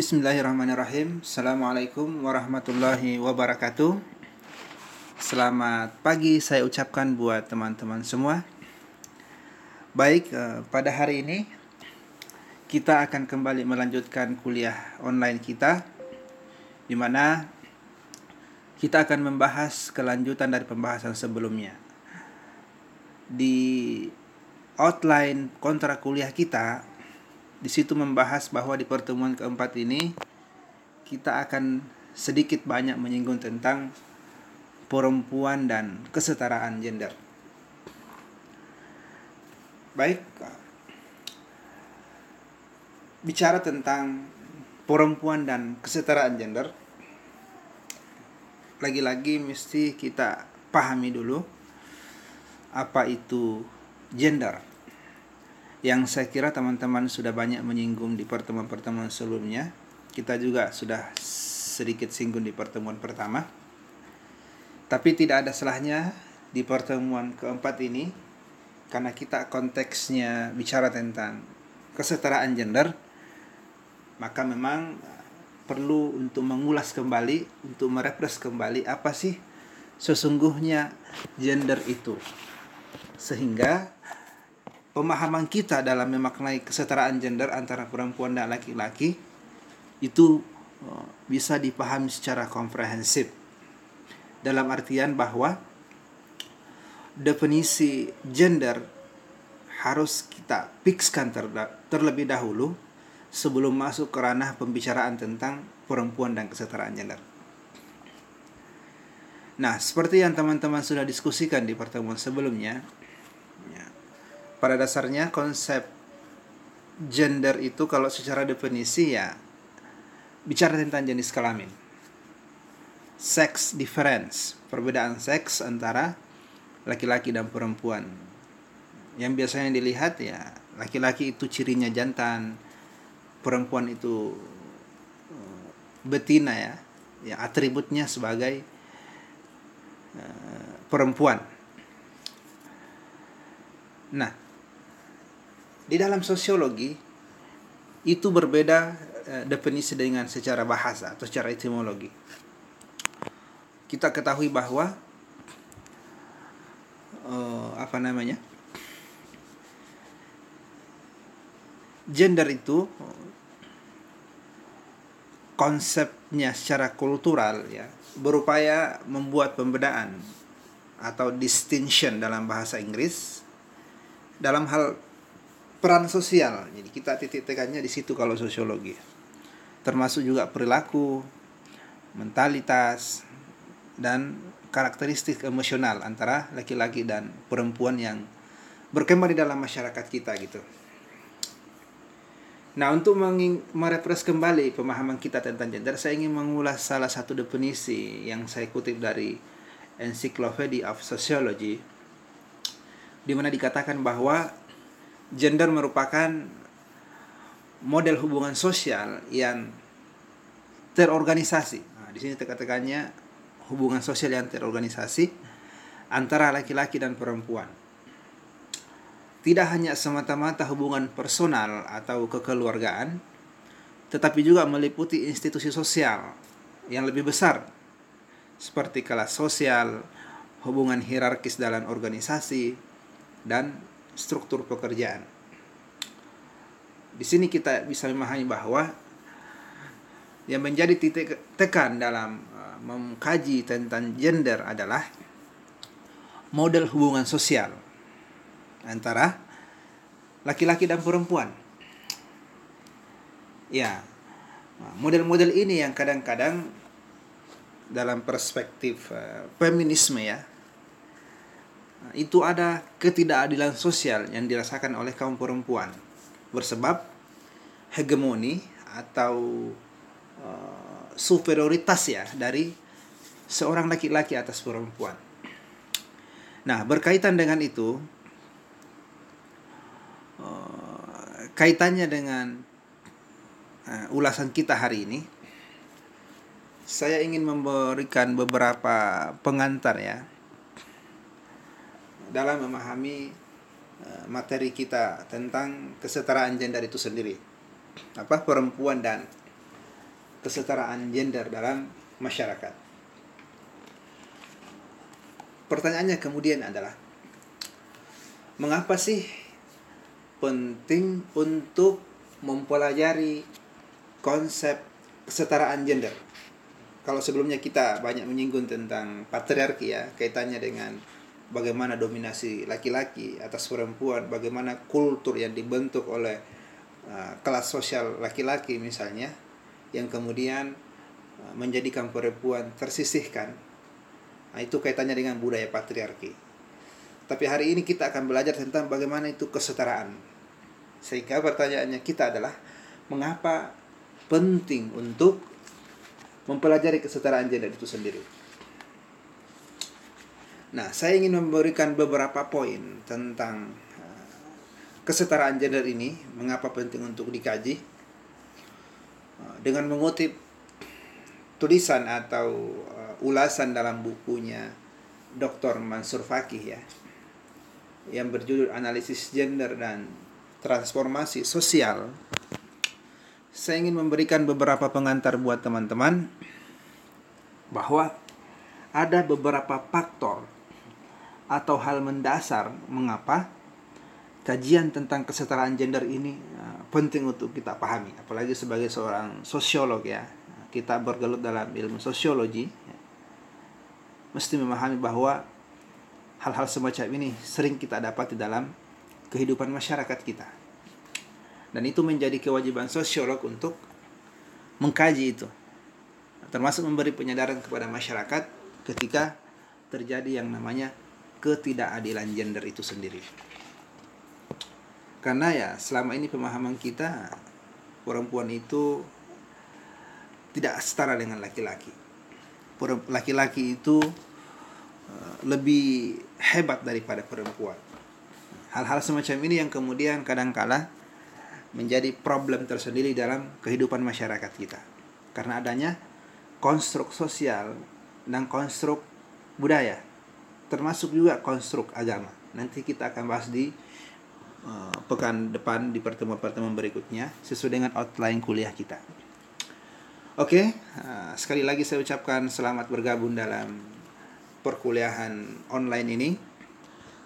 Bismillahirrahmanirrahim. Assalamualaikum warahmatullahi wabarakatuh. Selamat pagi saya ucapkan buat teman-teman semua. Baik, eh, pada hari ini Kita akan kembali melanjutkan kuliah online kita di mana kita akan membahas kelanjutan dari pembahasan sebelumnya. Di outline kontra kuliah kita di situ membahas bahwa di pertemuan keempat ini kita akan sedikit banyak menyinggung tentang perempuan dan kesetaraan gender. Baik, bicara tentang perempuan dan kesetaraan gender, lagi-lagi mesti kita pahami dulu apa itu gender yang saya kira teman-teman sudah banyak menyinggung di pertemuan-pertemuan sebelumnya. Kita juga sudah sedikit singgung di pertemuan pertama. Tapi tidak ada salahnya di pertemuan keempat ini karena kita konteksnya bicara tentang kesetaraan gender, maka memang perlu untuk mengulas kembali, untuk merepres kembali apa sih sesungguhnya gender itu. Sehingga pemahaman kita dalam memaknai kesetaraan gender antara perempuan dan laki-laki itu uh, bisa dipahami secara komprehensif dalam artian bahwa definisi gender harus kita fixkan terlebih dahulu sebelum masuk ke ranah pembicaraan tentang perempuan dan kesetaraan gender. Nah, seperti yang teman-teman sudah diskusikan di pertemuan sebelumnya, pada dasarnya konsep gender itu kalau secara definisi ya bicara tentang jenis kelamin. Sex difference, perbedaan seks antara laki-laki dan perempuan. Yang biasanya dilihat ya laki-laki itu cirinya jantan, perempuan itu eh, betina ya, ya atributnya sebagai uh, perempuan. Nah, di dalam sosiologi itu berbeda eh, definisi dengan secara bahasa atau secara etimologi. Kita ketahui bahwa uh, apa namanya? Gender itu konsepnya secara kultural ya berupaya membuat pembedaan atau distinction dalam bahasa Inggris dalam hal peran sosial. Jadi kita titik tekannya di situ kalau sosiologi. Termasuk juga perilaku, mentalitas dan karakteristik emosional antara laki-laki dan perempuan yang berkembang di dalam masyarakat kita gitu. Nah, untuk merepres kembali pemahaman kita tentang gender, saya ingin mengulas salah satu definisi yang saya kutip dari Encyclopedia of Sociology di mana dikatakan bahwa gender merupakan model hubungan sosial yang terorganisasi. Nah, di sini tekan-tekannya hubungan sosial yang terorganisasi antara laki-laki dan perempuan. Tidak hanya semata-mata hubungan personal atau kekeluargaan, tetapi juga meliputi institusi sosial yang lebih besar, seperti kelas sosial, hubungan hierarkis dalam organisasi, dan struktur pekerjaan. Di sini kita bisa memahami bahwa yang menjadi titik tekan dalam uh, mengkaji tentang gender adalah model hubungan sosial antara laki-laki dan perempuan. Ya, model-model ini yang kadang-kadang dalam perspektif uh, feminisme ya itu ada ketidakadilan sosial yang dirasakan oleh kaum perempuan bersebab hegemoni atau uh, superioritas ya dari seorang laki-laki atas perempuan. Nah, berkaitan dengan itu uh, kaitannya dengan uh, ulasan kita hari ini saya ingin memberikan beberapa pengantar ya dalam memahami uh, materi kita tentang kesetaraan gender itu sendiri. Apa perempuan dan kesetaraan gender dalam masyarakat. Pertanyaannya kemudian adalah mengapa sih penting untuk mempelajari konsep kesetaraan gender? Kalau sebelumnya kita banyak menyinggung tentang patriarki ya, kaitannya dengan bagaimana dominasi laki-laki atas perempuan, bagaimana kultur yang dibentuk oleh uh, kelas sosial laki-laki misalnya, yang kemudian uh, menjadikan perempuan tersisihkan. Nah, itu kaitannya dengan budaya patriarki. Tapi hari ini kita akan belajar tentang bagaimana itu kesetaraan. Sehingga pertanyaannya kita adalah mengapa penting untuk mempelajari kesetaraan gender itu sendiri. Nah, saya ingin memberikan beberapa poin tentang uh, kesetaraan gender ini, mengapa penting untuk dikaji. Uh, dengan mengutip tulisan atau uh, ulasan dalam bukunya Dr. Mansur Fakih ya yang berjudul Analisis Gender dan Transformasi Sosial saya ingin memberikan beberapa pengantar buat teman-teman bahwa ada beberapa faktor atau hal mendasar mengapa kajian tentang kesetaraan gender ini uh, penting untuk kita pahami apalagi sebagai seorang sosiolog ya kita bergelut dalam ilmu sosiologi ya. mesti memahami bahwa hal-hal semacam ini sering kita dapat di dalam kehidupan masyarakat kita. Dan itu menjadi kewajiban sosiolog untuk mengkaji itu. Termasuk memberi penyadaran kepada masyarakat ketika terjadi yang namanya ketidakadilan gender itu sendiri. Karena ya selama ini pemahaman kita perempuan itu tidak setara dengan laki-laki. Laki-laki itu eh, lebih hebat daripada perempuan. Hal-hal semacam ini yang kemudian kadangkala menjadi problem tersendiri dalam kehidupan masyarakat kita. Karena adanya konstruk sosial dan konstruk budaya, termasuk juga konstruk agama. Nanti kita akan bahas di uh, pekan depan di pertemuan-pertemuan berikutnya sesuai dengan outline kuliah kita. Oke, okay, uh, sekali lagi saya ucapkan selamat bergabung dalam perkuliahan online ini.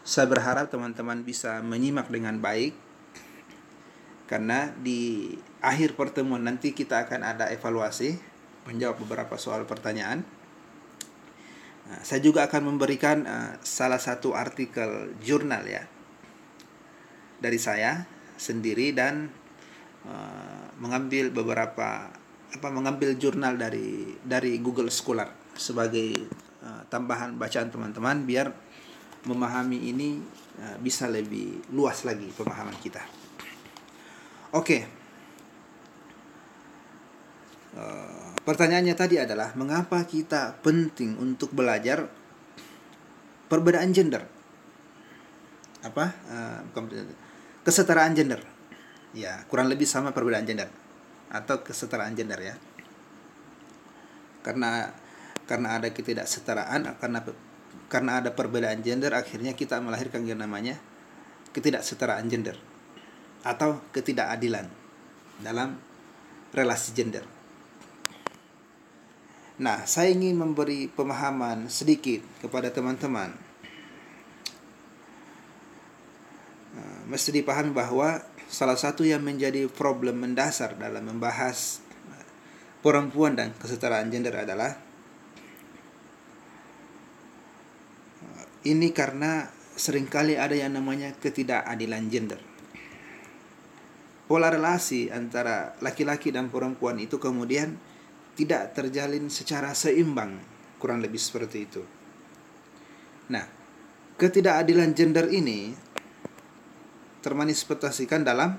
Saya berharap teman-teman bisa menyimak dengan baik karena di akhir pertemuan nanti kita akan ada evaluasi menjawab beberapa soal pertanyaan. Nah, saya juga akan memberikan uh, salah satu artikel jurnal ya dari saya sendiri dan uh, mengambil beberapa apa mengambil jurnal dari dari Google Scholar sebagai Eh, tambahan bacaan teman-teman biar memahami ini uh, bisa lebih luas lagi pemahaman kita. Oke. Okay. Uh, eh, pertanyaannya tadi adalah mengapa kita penting untuk belajar perbedaan gender? Apa? Uh, kesetaraan gender. Ya, kurang lebih sama perbedaan gender atau kesetaraan gender ya. Karena karena ada ketidaksetaraan karena karena ada perbedaan gender akhirnya kita melahirkan yang namanya ketidaksetaraan gender atau ketidakadilan dalam relasi gender. Nah, saya ingin memberi pemahaman sedikit kepada teman-teman. Nah, mesti dipahami bahwa salah satu yang menjadi problem mendasar dalam membahas perempuan dan kesetaraan gender adalah Ini karena sering kali ada yang namanya ketidakadilan gender. Pola relasi antara laki-laki dan perempuan itu kemudian tidak terjalin secara seimbang, kurang lebih seperti itu. Nah, ketidakadilan gender ini termanifestasikan dalam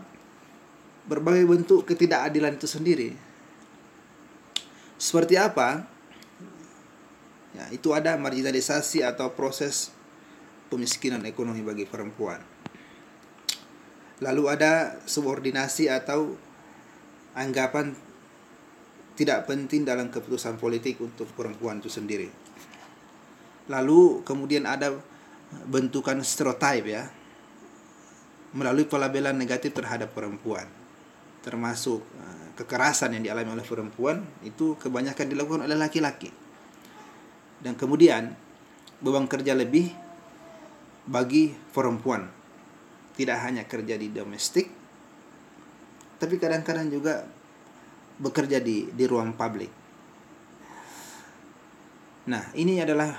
berbagai bentuk ketidakadilan itu sendiri. Seperti apa? Ya, itu ada marginalisasi atau proses pemiskinan ekonomi bagi perempuan. Lalu ada subordinasi atau anggapan tidak penting dalam keputusan politik untuk perempuan itu sendiri. Lalu kemudian ada bentukan stereotip ya melalui pelabelan negatif terhadap perempuan termasuk uh, kekerasan yang dialami oleh perempuan itu kebanyakan dilakukan oleh laki-laki. Dan kemudian beban kerja lebih bagi perempuan. Tidak hanya kerja di domestik, tapi kadang-kadang juga bekerja di di ruang publik. Nah, ini adalah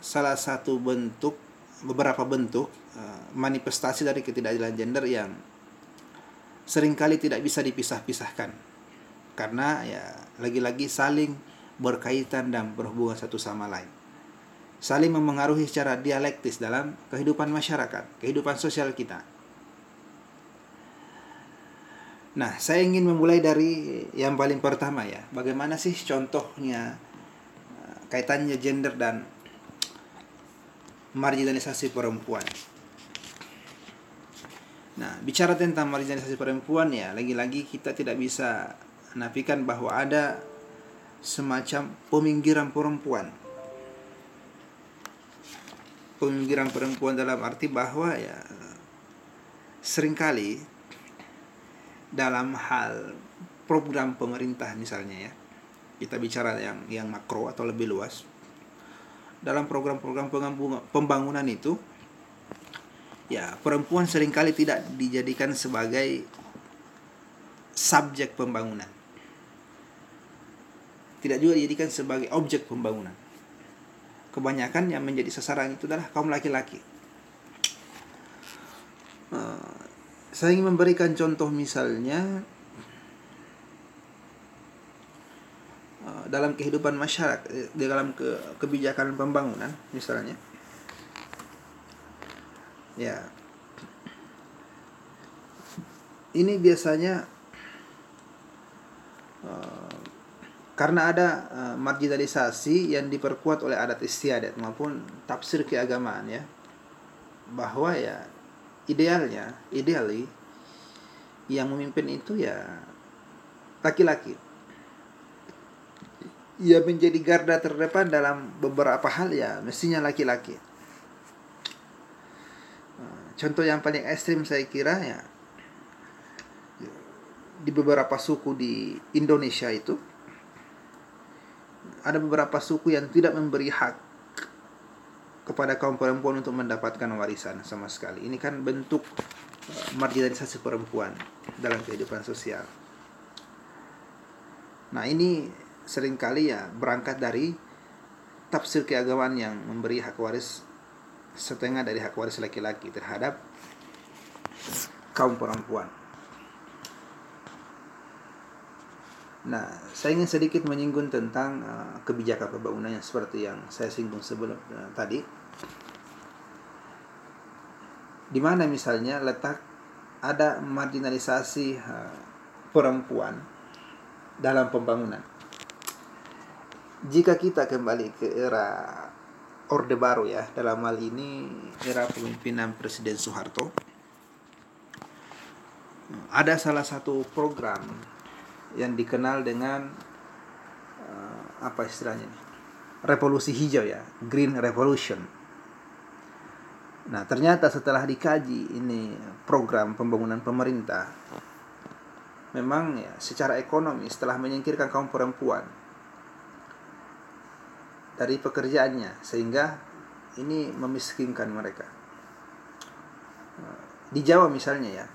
salah satu bentuk beberapa bentuk uh, manifestasi dari ketidakadilan gender yang sering kali tidak bisa dipisah-pisahkan. Karena ya lagi-lagi saling berkaitan dan berhubungan satu sama lain. Saling memengaruhi secara dialektis dalam kehidupan masyarakat kehidupan sosial kita nah saya ingin memulai dari yang paling pertama ya bagaimana sih contohnya eh, kaitannya gender dan marginalisasi perempuan Nah, bicara tentang marginalisasi perempuan ya, lagi-lagi kita tidak bisa nafikan bahwa ada semacam peminggiran perempuan. Peminggiran perempuan dalam arti bahwa ya sering kali dalam hal program pemerintah misalnya ya, kita bicara yang yang makro atau lebih luas. Dalam program-program pembangunan itu ya perempuan sering kali tidak dijadikan sebagai subjek pembangunan. Tidak juga dijadikan sebagai objek pembangunan. Kebanyakan yang menjadi sasaran itu adalah kaum laki-laki. Uh, saya ingin memberikan contoh misalnya uh, dalam kehidupan masyarakat, di dalam ke, kebijakan pembangunan misalnya Ya. Ini biasanya uh, karena ada uh, marginalisasi yang diperkuat oleh adat istiadat maupun tafsir keagamaan ya bahwa ya idealnya ideally yang memimpin itu ya laki-laki. Ia menjadi garda terdepan dalam beberapa hal ya mestinya laki-laki. Contoh yang paling ekstrim saya kira ya di beberapa suku di Indonesia itu ada beberapa suku yang tidak memberi hak kepada kaum perempuan untuk mendapatkan warisan sama sekali. Ini kan bentuk uh, marginalisasi perempuan dalam kehidupan sosial. Nah, ini sering kali ya berangkat dari tafsir keagamaan yang memberi hak waris setengah dari hak waris laki-laki terhadap kaum perempuan. Nah, saya ingin sedikit menyinggung tentang uh, kebijakan pembangunan yang seperti yang saya singgung sebelum uh, tadi. Di mana misalnya letak ada marginalisasi uh, perempuan dalam pembangunan. Jika kita kembali ke era Orde Baru ya dalam hal ini era kepemimpinan Presiden Soeharto ada salah satu program yang dikenal dengan uh, apa istilahnya revolusi hijau ya Green Revolution nah ternyata setelah dikaji ini program pembangunan pemerintah memang ya secara ekonomi setelah menyingkirkan kaum perempuan dari pekerjaannya sehingga ini memiskinkan mereka. Di Jawa misalnya ya,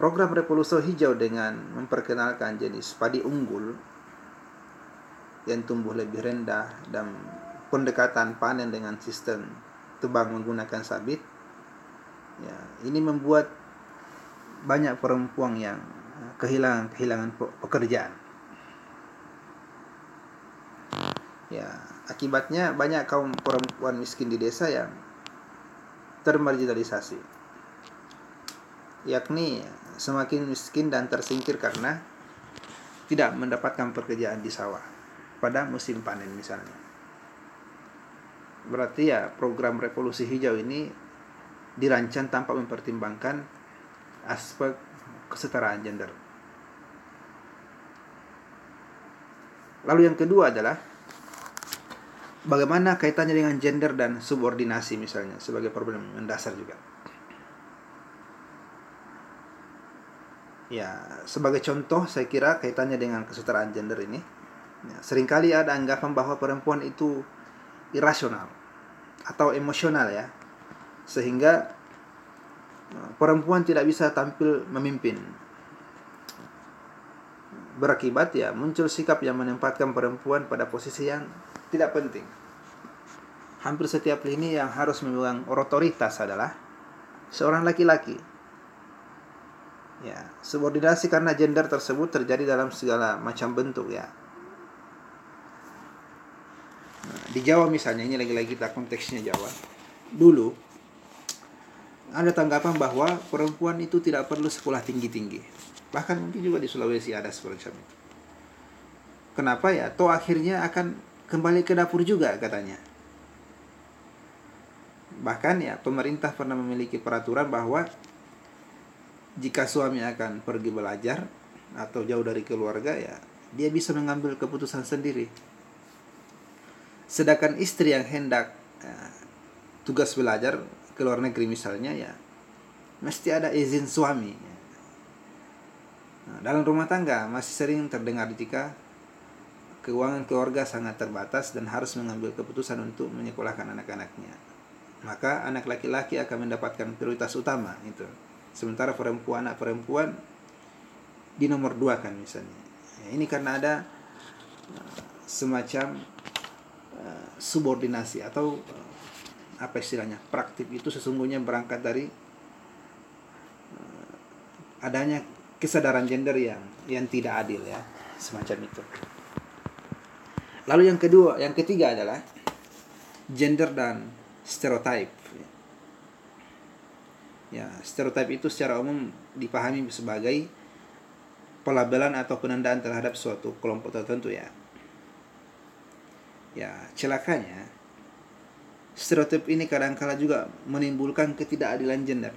program revolusi hijau dengan memperkenalkan jenis padi unggul yang tumbuh lebih rendah dan pendekatan panen dengan sistem tebang menggunakan sabit ya ini membuat banyak perempuan yang kehilangan kehilangan pekerjaan. Ya akibatnya banyak kaum perempuan miskin di desa yang termarginalisasi. Yakni semakin miskin dan tersingkir karena tidak mendapatkan pekerjaan di sawah pada musim panen misalnya berarti ya program revolusi hijau ini dirancang tanpa mempertimbangkan aspek kesetaraan gender. Lalu yang kedua adalah bagaimana kaitannya dengan gender dan subordinasi misalnya sebagai problem mendasar juga. Ya, sebagai contoh saya kira kaitannya dengan kesetaraan gender ini. Ya, sering kali ada anggapan bahwa perempuan itu irasional atau emosional ya. Sehingga eh, perempuan tidak bisa tampil memimpin. Berakibat ya muncul sikap yang menempatkan perempuan pada posisi yang tidak penting. Hampir setiap lini yang harus memegang otoritas adalah seorang laki-laki Ya, subordinasi karena gender tersebut terjadi dalam segala macam bentuk ya. Di Jawa misalnya ini lagi-lagi kita konteksnya Jawa. Dulu ada tanggapan bahwa perempuan itu tidak perlu sekolah tinggi-tinggi. Bahkan mungkin juga di Sulawesi ada seperti itu. Kenapa ya? Toh akhirnya akan kembali ke dapur juga katanya. Bahkan ya pemerintah pernah memiliki peraturan bahwa jika suami akan pergi belajar atau jauh dari keluarga ya dia bisa mengambil keputusan sendiri. Sedangkan istri yang hendak ya, tugas belajar ke luar negeri misalnya ya mesti ada izin suami. Nah, dalam rumah tangga masih sering terdengar jika keuangan keluarga sangat terbatas dan harus mengambil keputusan untuk menyekolahkan anak-anaknya. Maka anak laki-laki akan mendapatkan prioritas utama itu sementara perempuan anak perempuan di nomor dua kan misalnya ya, ini karena ada uh, semacam uh, subordinasi atau uh, apa istilahnya praktik itu sesungguhnya berangkat dari uh, adanya kesadaran gender yang yang tidak adil ya semacam itu lalu yang kedua yang ketiga adalah gender dan stereotype Ya, stereotip itu secara umum dipahami sebagai pelabelan atau penandaan terhadap suatu kelompok tertentu ya. Ya, celakanya stereotip ini kadang-kala juga menimbulkan ketidakadilan gender.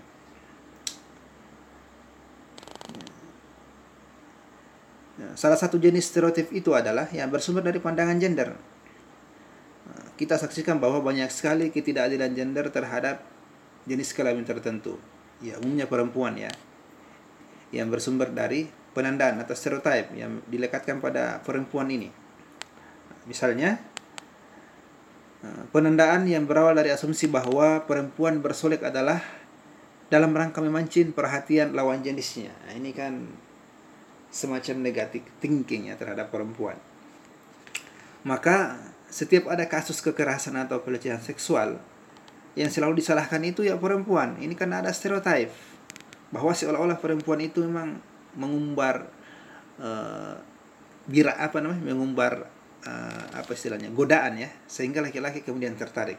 Ya, salah satu jenis stereotip itu adalah yang bersumber dari pandangan gender. Kita saksikan bahwa banyak sekali ketidakadilan gender terhadap jenis kelamin tertentu. Ya, umumnya perempuan ya. Yang bersumber dari penandaan atau stereotip yang dilekatkan pada perempuan ini. Misalnya, eh, penandaan yang berawal dari asumsi bahwa perempuan bersolek adalah dalam rangka memancing perhatian lawan jenisnya. Nah, ini kan semacam negatif thinking ya terhadap perempuan. Maka setiap ada kasus kekerasan atau pelecehan seksual, yang selalu disalahkan itu ya perempuan. Ini kan ada stereotip bahwa seolah-olah perempuan itu memang mengumbar uh, bira apa namanya mengumbar uh, apa istilahnya godaan ya sehingga laki-laki kemudian tertarik.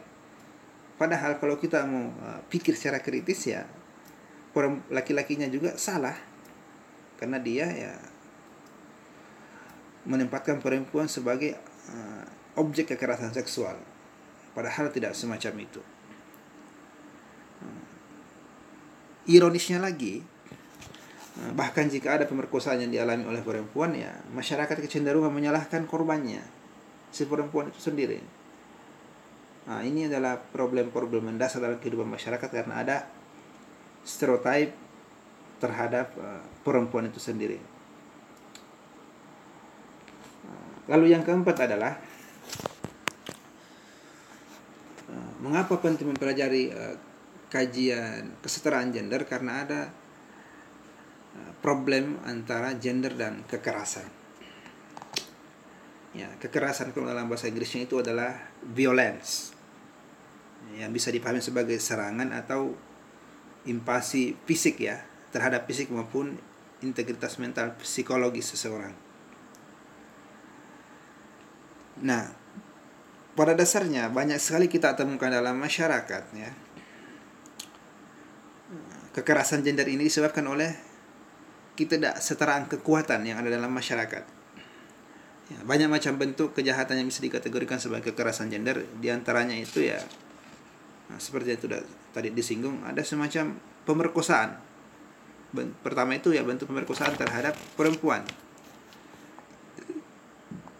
Padahal kalau kita mau uh, pikir secara kritis ya laki-lakinya juga salah karena dia ya menempatkan perempuan sebagai uh, objek kekerasan seksual padahal tidak semacam itu. Ironisnya lagi, bahkan jika ada pemerkosaan yang dialami oleh perempuan ya masyarakat kecenderungan menyalahkan korbannya si perempuan itu sendiri. Nah ini adalah problem-problem mendasar dalam kehidupan masyarakat karena ada stereotip terhadap uh, perempuan itu sendiri. Lalu yang keempat adalah uh, mengapa penting mempelajari uh, kajian kesetaraan gender? Karena ada problem antara gender dan kekerasan. Ya, kekerasan kalau dalam bahasa Inggrisnya itu adalah violence. Yang bisa dipahami sebagai serangan atau invasi fisik ya, terhadap fisik maupun integritas mental psikologis seseorang. Nah, pada dasarnya banyak sekali kita temukan dalam masyarakat ya kekerasan gender ini disebabkan oleh kita tidak setaraan kekuatan yang ada dalam masyarakat. Ya, banyak macam bentuk kejahatan yang bisa dikategorikan sebagai kekerasan gender, di antaranya itu ya nah, seperti itu tadi disinggung ada semacam pemerkosaan. Pertama itu ya bentuk pemerkosaan terhadap perempuan.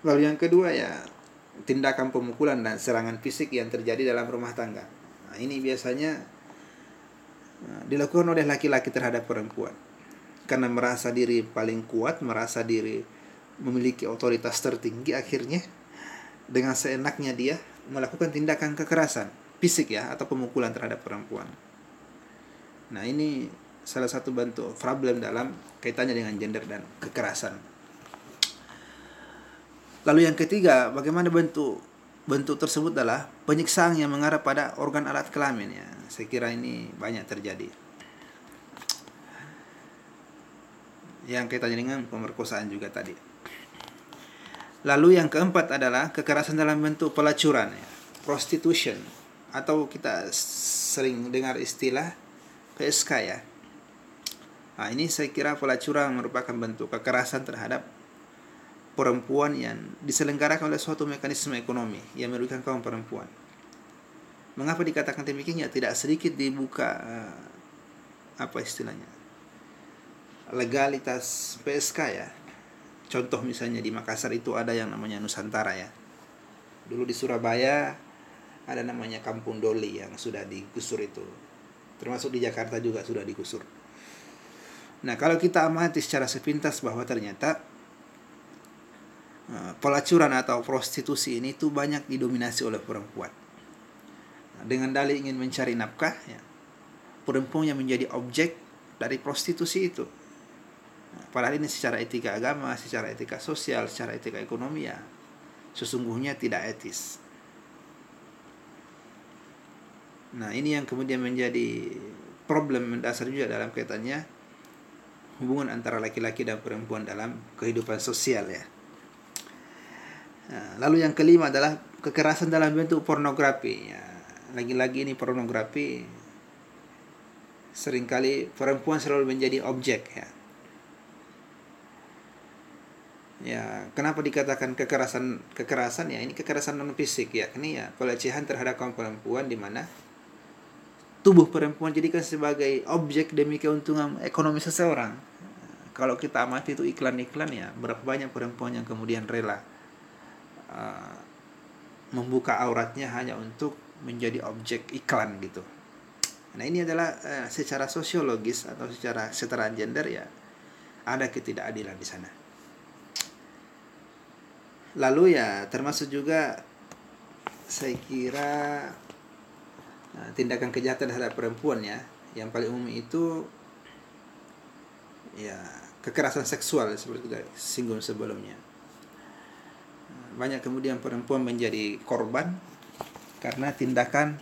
Lalu yang kedua ya tindakan pemukulan dan serangan fisik yang terjadi dalam rumah tangga. Nah, ini biasanya Nah, dilakukan oleh laki-laki terhadap perempuan. karena merasa diri paling kuat, merasa diri memiliki otoritas tertinggi akhirnya dengan seenaknya dia melakukan tindakan kekerasan fisik ya atau pemukulan terhadap perempuan. Nah, ini salah satu bentuk problem dalam kaitannya dengan gender dan kekerasan. Lalu yang ketiga, bagaimana bentuk bentuk tersebut adalah penyiksaan yang mengarah pada organ alat kelamin ya. Saya kira ini banyak terjadi. Yang kaitannya dengan pemerkosaan juga tadi. Lalu yang keempat adalah kekerasan dalam bentuk pelacuran ya, prostitution atau kita sering dengar istilah PSK ya. Nah, ini saya kira pelacuran merupakan bentuk kekerasan terhadap perempuan yang diselenggarakan oleh suatu mekanisme ekonomi yang merugikan kaum perempuan. Mengapa dikatakan demikian? Ya tidak sedikit dibuka uh, apa istilahnya legalitas PSK ya. Contoh misalnya di Makassar itu ada yang namanya Nusantara ya. Dulu di Surabaya ada namanya Kampung Doli yang sudah digusur itu. Termasuk di Jakarta juga sudah digusur. Nah, kalau kita amati secara sepintas bahwa ternyata uh, pelacuran atau prostitusi ini itu banyak didominasi oleh perempuan. Nah, dengan dalih ingin mencari nafkah, ya, perempuan yang menjadi objek dari prostitusi itu. Padahal ini secara etika agama, secara etika sosial, secara etika ekonomi ya sesungguhnya tidak etis. Nah, ini yang kemudian menjadi problem mendasar juga dalam kaitannya hubungan antara laki-laki dan perempuan dalam kehidupan sosial ya. Nah, lalu yang kelima adalah kekerasan dalam bentuk pornografi. Ya, lagi-lagi ini pornografi sering kali perempuan selalu menjadi objek ya. Ya, kenapa dikatakan kekerasan kekerasan ya? Ini kekerasan non fisik ya. Ini ya pelecehan terhadap kaum perempuan di mana tubuh perempuan jadikan sebagai objek demi keuntungan ekonomi seseorang kalau kita amati itu iklan-iklan ya berapa banyak perempuan yang kemudian rela uh, membuka auratnya hanya untuk menjadi objek iklan gitu. Nah ini adalah uh, secara sosiologis atau secara setaraan gender ya ada ketidakadilan di sana. Lalu ya termasuk juga saya kira uh, tindakan kejahatan terhadap perempuan ya yang paling umum itu ya kekerasan seksual seperti kita singgung sebelumnya. Banyak kemudian perempuan menjadi korban karena tindakan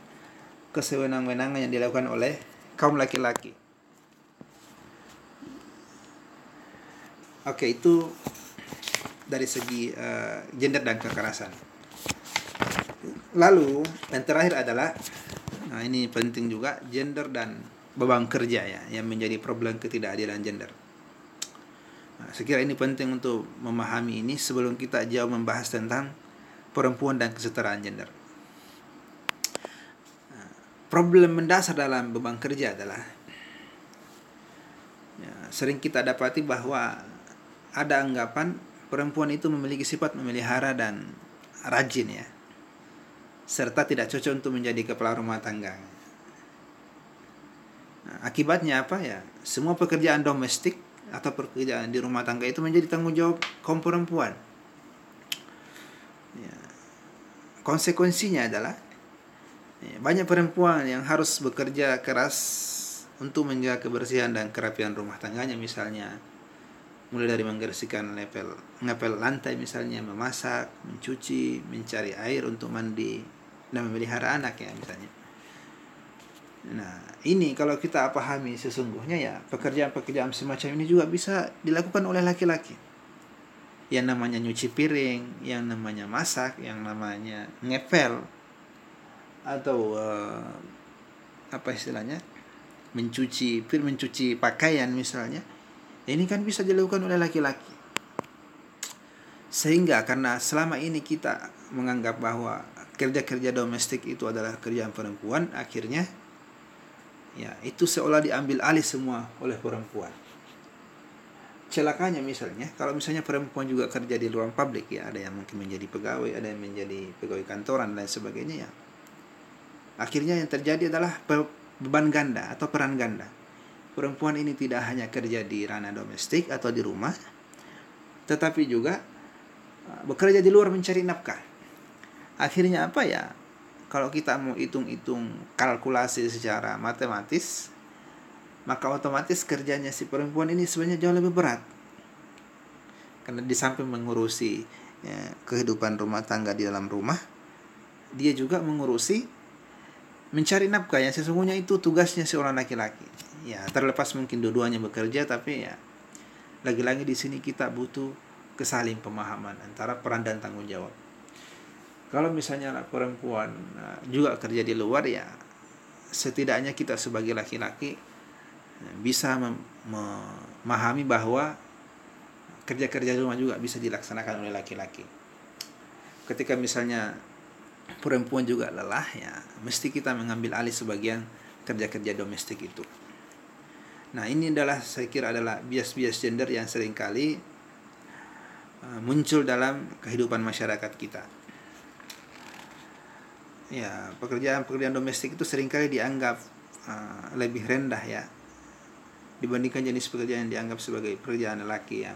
kesewenang-wenangan yang dilakukan oleh kaum laki-laki. Oke, itu dari segi uh, gender dan kekerasan. Lalu yang terakhir adalah nah ini penting juga gender dan beban kerja ya yang menjadi problem ketidakadilan gender. Nah, saya kira ini penting untuk memahami ini sebelum kita jauh membahas tentang perempuan dan kesetaraan gender. Nah, problem mendasar dalam beban kerja adalah ya, sering kita dapati bahwa ada anggapan perempuan itu memiliki sifat memelihara dan rajin ya serta tidak cocok untuk menjadi kepala rumah tangga. Nah, akibatnya apa ya? Semua pekerjaan domestik atau pekerjaan di rumah tangga itu menjadi tanggung jawab kaum perempuan. Ya. Konsekuensinya adalah ya, banyak perempuan yang harus bekerja keras untuk menjaga kebersihan dan kerapian rumah tangganya misalnya mulai dari membersihkan level ngepel lantai misalnya memasak mencuci mencari air untuk mandi dan memelihara anak ya misalnya Nah, ini kalau kita pahami sesungguhnya ya, pekerjaan-pekerjaan semacam ini juga bisa dilakukan oleh laki-laki. Yang namanya nyuci piring, yang namanya masak, yang namanya ngepel atau uh, apa istilahnya? mencuci mencuci pakaian misalnya. Ini kan bisa dilakukan oleh laki-laki. Sehingga karena selama ini kita menganggap bahwa kerja-kerja domestik itu adalah kerjaan perempuan, akhirnya ya itu seolah diambil alih semua oleh perempuan. Celakanya misalnya kalau misalnya perempuan juga kerja di ruang publik ya ada yang mungkin menjadi pegawai ada yang menjadi pegawai kantoran dan sebagainya ya. Akhirnya yang terjadi adalah beban ganda atau peran ganda perempuan ini tidak hanya kerja di ranah domestik atau di rumah, tetapi juga uh, bekerja di luar mencari nafkah. Akhirnya apa ya? Kalau kita mau hitung-hitung kalkulasi secara matematis, maka otomatis kerjanya si perempuan ini sebenarnya jauh lebih berat. Karena di samping mengurusi ya, kehidupan rumah tangga di dalam rumah, dia juga mengurusi mencari nafkah yang sesungguhnya itu tugasnya seorang laki-laki ya terlepas mungkin dua-duanya bekerja tapi ya lagi-lagi di sini kita butuh kesaling pemahaman antara peran dan tanggung jawab. Kalau misalnya perempuan uh, juga kerja di luar ya setidaknya kita sebagai laki-laki uh, bisa memahami bahwa kerja-kerja rumah juga bisa dilaksanakan oleh laki-laki. Ketika misalnya perempuan juga lelah ya mesti kita mengambil alih sebagian kerja-kerja domestik itu Nah ini adalah saya kira adalah bias-bias gender yang sering kali uh, muncul dalam kehidupan masyarakat kita. Ya pekerjaan-pekerjaan domestik itu sering kali dianggap uh, lebih rendah ya dibandingkan jenis pekerjaan yang dianggap sebagai pekerjaan lelaki yang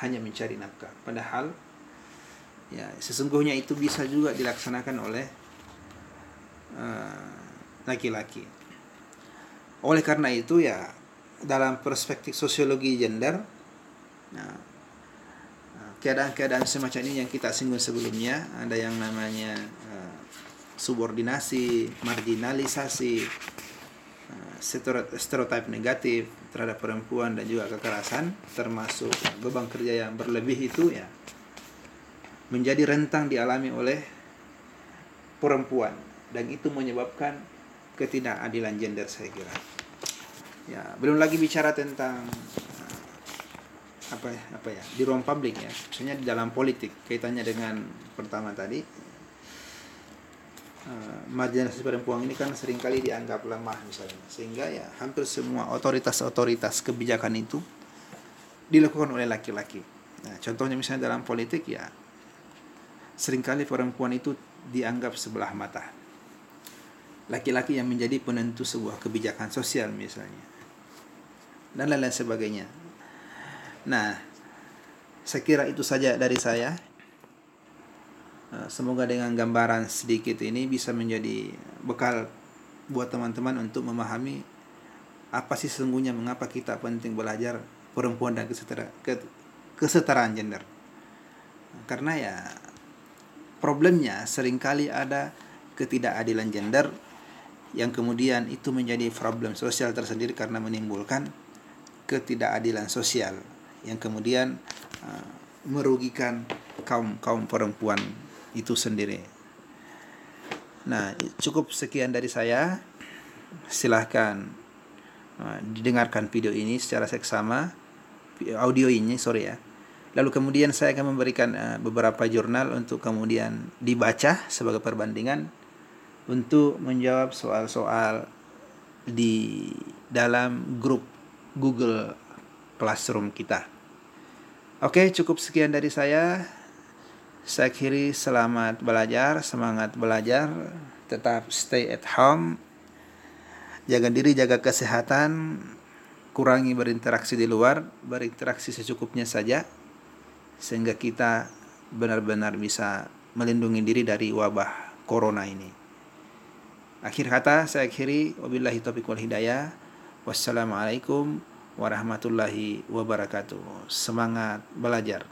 hanya mencari nafkah. Padahal ya sesungguhnya itu bisa juga dilaksanakan oleh uh, laki-laki. Uh, oleh karena itu ya dalam perspektif sosiologi gender. Nah, keadaan-keadaan semacam ini yang kita singgung sebelumnya ada yang namanya uh, subordinasi marginalisasi uh, stereotip negatif terhadap perempuan dan juga kekerasan termasuk beban kerja yang berlebih itu ya menjadi rentang dialami oleh perempuan. Dan itu menyebabkan ketidakadilan gender saya kira ya belum lagi bicara tentang uh, apa ya apa ya di ruang publik ya. Misalnya di dalam politik kaitannya dengan pertama tadi uh, marginalisasi perempuan ini kan sering kali dianggap lemah misalnya. Sehingga ya hampir semua otoritas-otoritas kebijakan itu dilakukan oleh laki-laki. Nah contohnya misalnya dalam politik ya sering kali perempuan itu dianggap sebelah mata. Laki-laki yang menjadi penentu sebuah kebijakan sosial misalnya dan lain-lain sebagainya. Nah, saya kira itu saja dari saya. Eh, semoga dengan gambaran sedikit ini bisa menjadi bekal buat teman-teman untuk memahami apa sih sesungguhnya mengapa kita penting belajar perempuan dan kesetara, kesetaraan gender. Karena ya problemnya sering kali ada ketidakadilan gender yang kemudian itu menjadi problem sosial tersendiri karena menimbulkan ketidakadilan sosial yang kemudian uh, merugikan kaum kaum perempuan itu sendiri. Nah, cukup sekian dari saya. Silahkan uh, didengarkan video ini secara seksama, audio ini, sorry ya. Lalu kemudian saya akan memberikan uh, beberapa jurnal untuk kemudian dibaca sebagai perbandingan untuk menjawab soal-soal di dalam grup Google Classroom kita. Oke, cukup sekian dari saya. Saya kiri selamat belajar, semangat belajar, tetap stay at home. Jaga diri, jaga kesehatan, kurangi berinteraksi di luar, berinteraksi secukupnya saja sehingga kita benar-benar bisa melindungi diri dari wabah corona ini. Akhir kata saya akhiri wabillahi taufiq wal hidayah. Wassalamualaikum warahmatullahi wabarakatuh. Semangat belajar.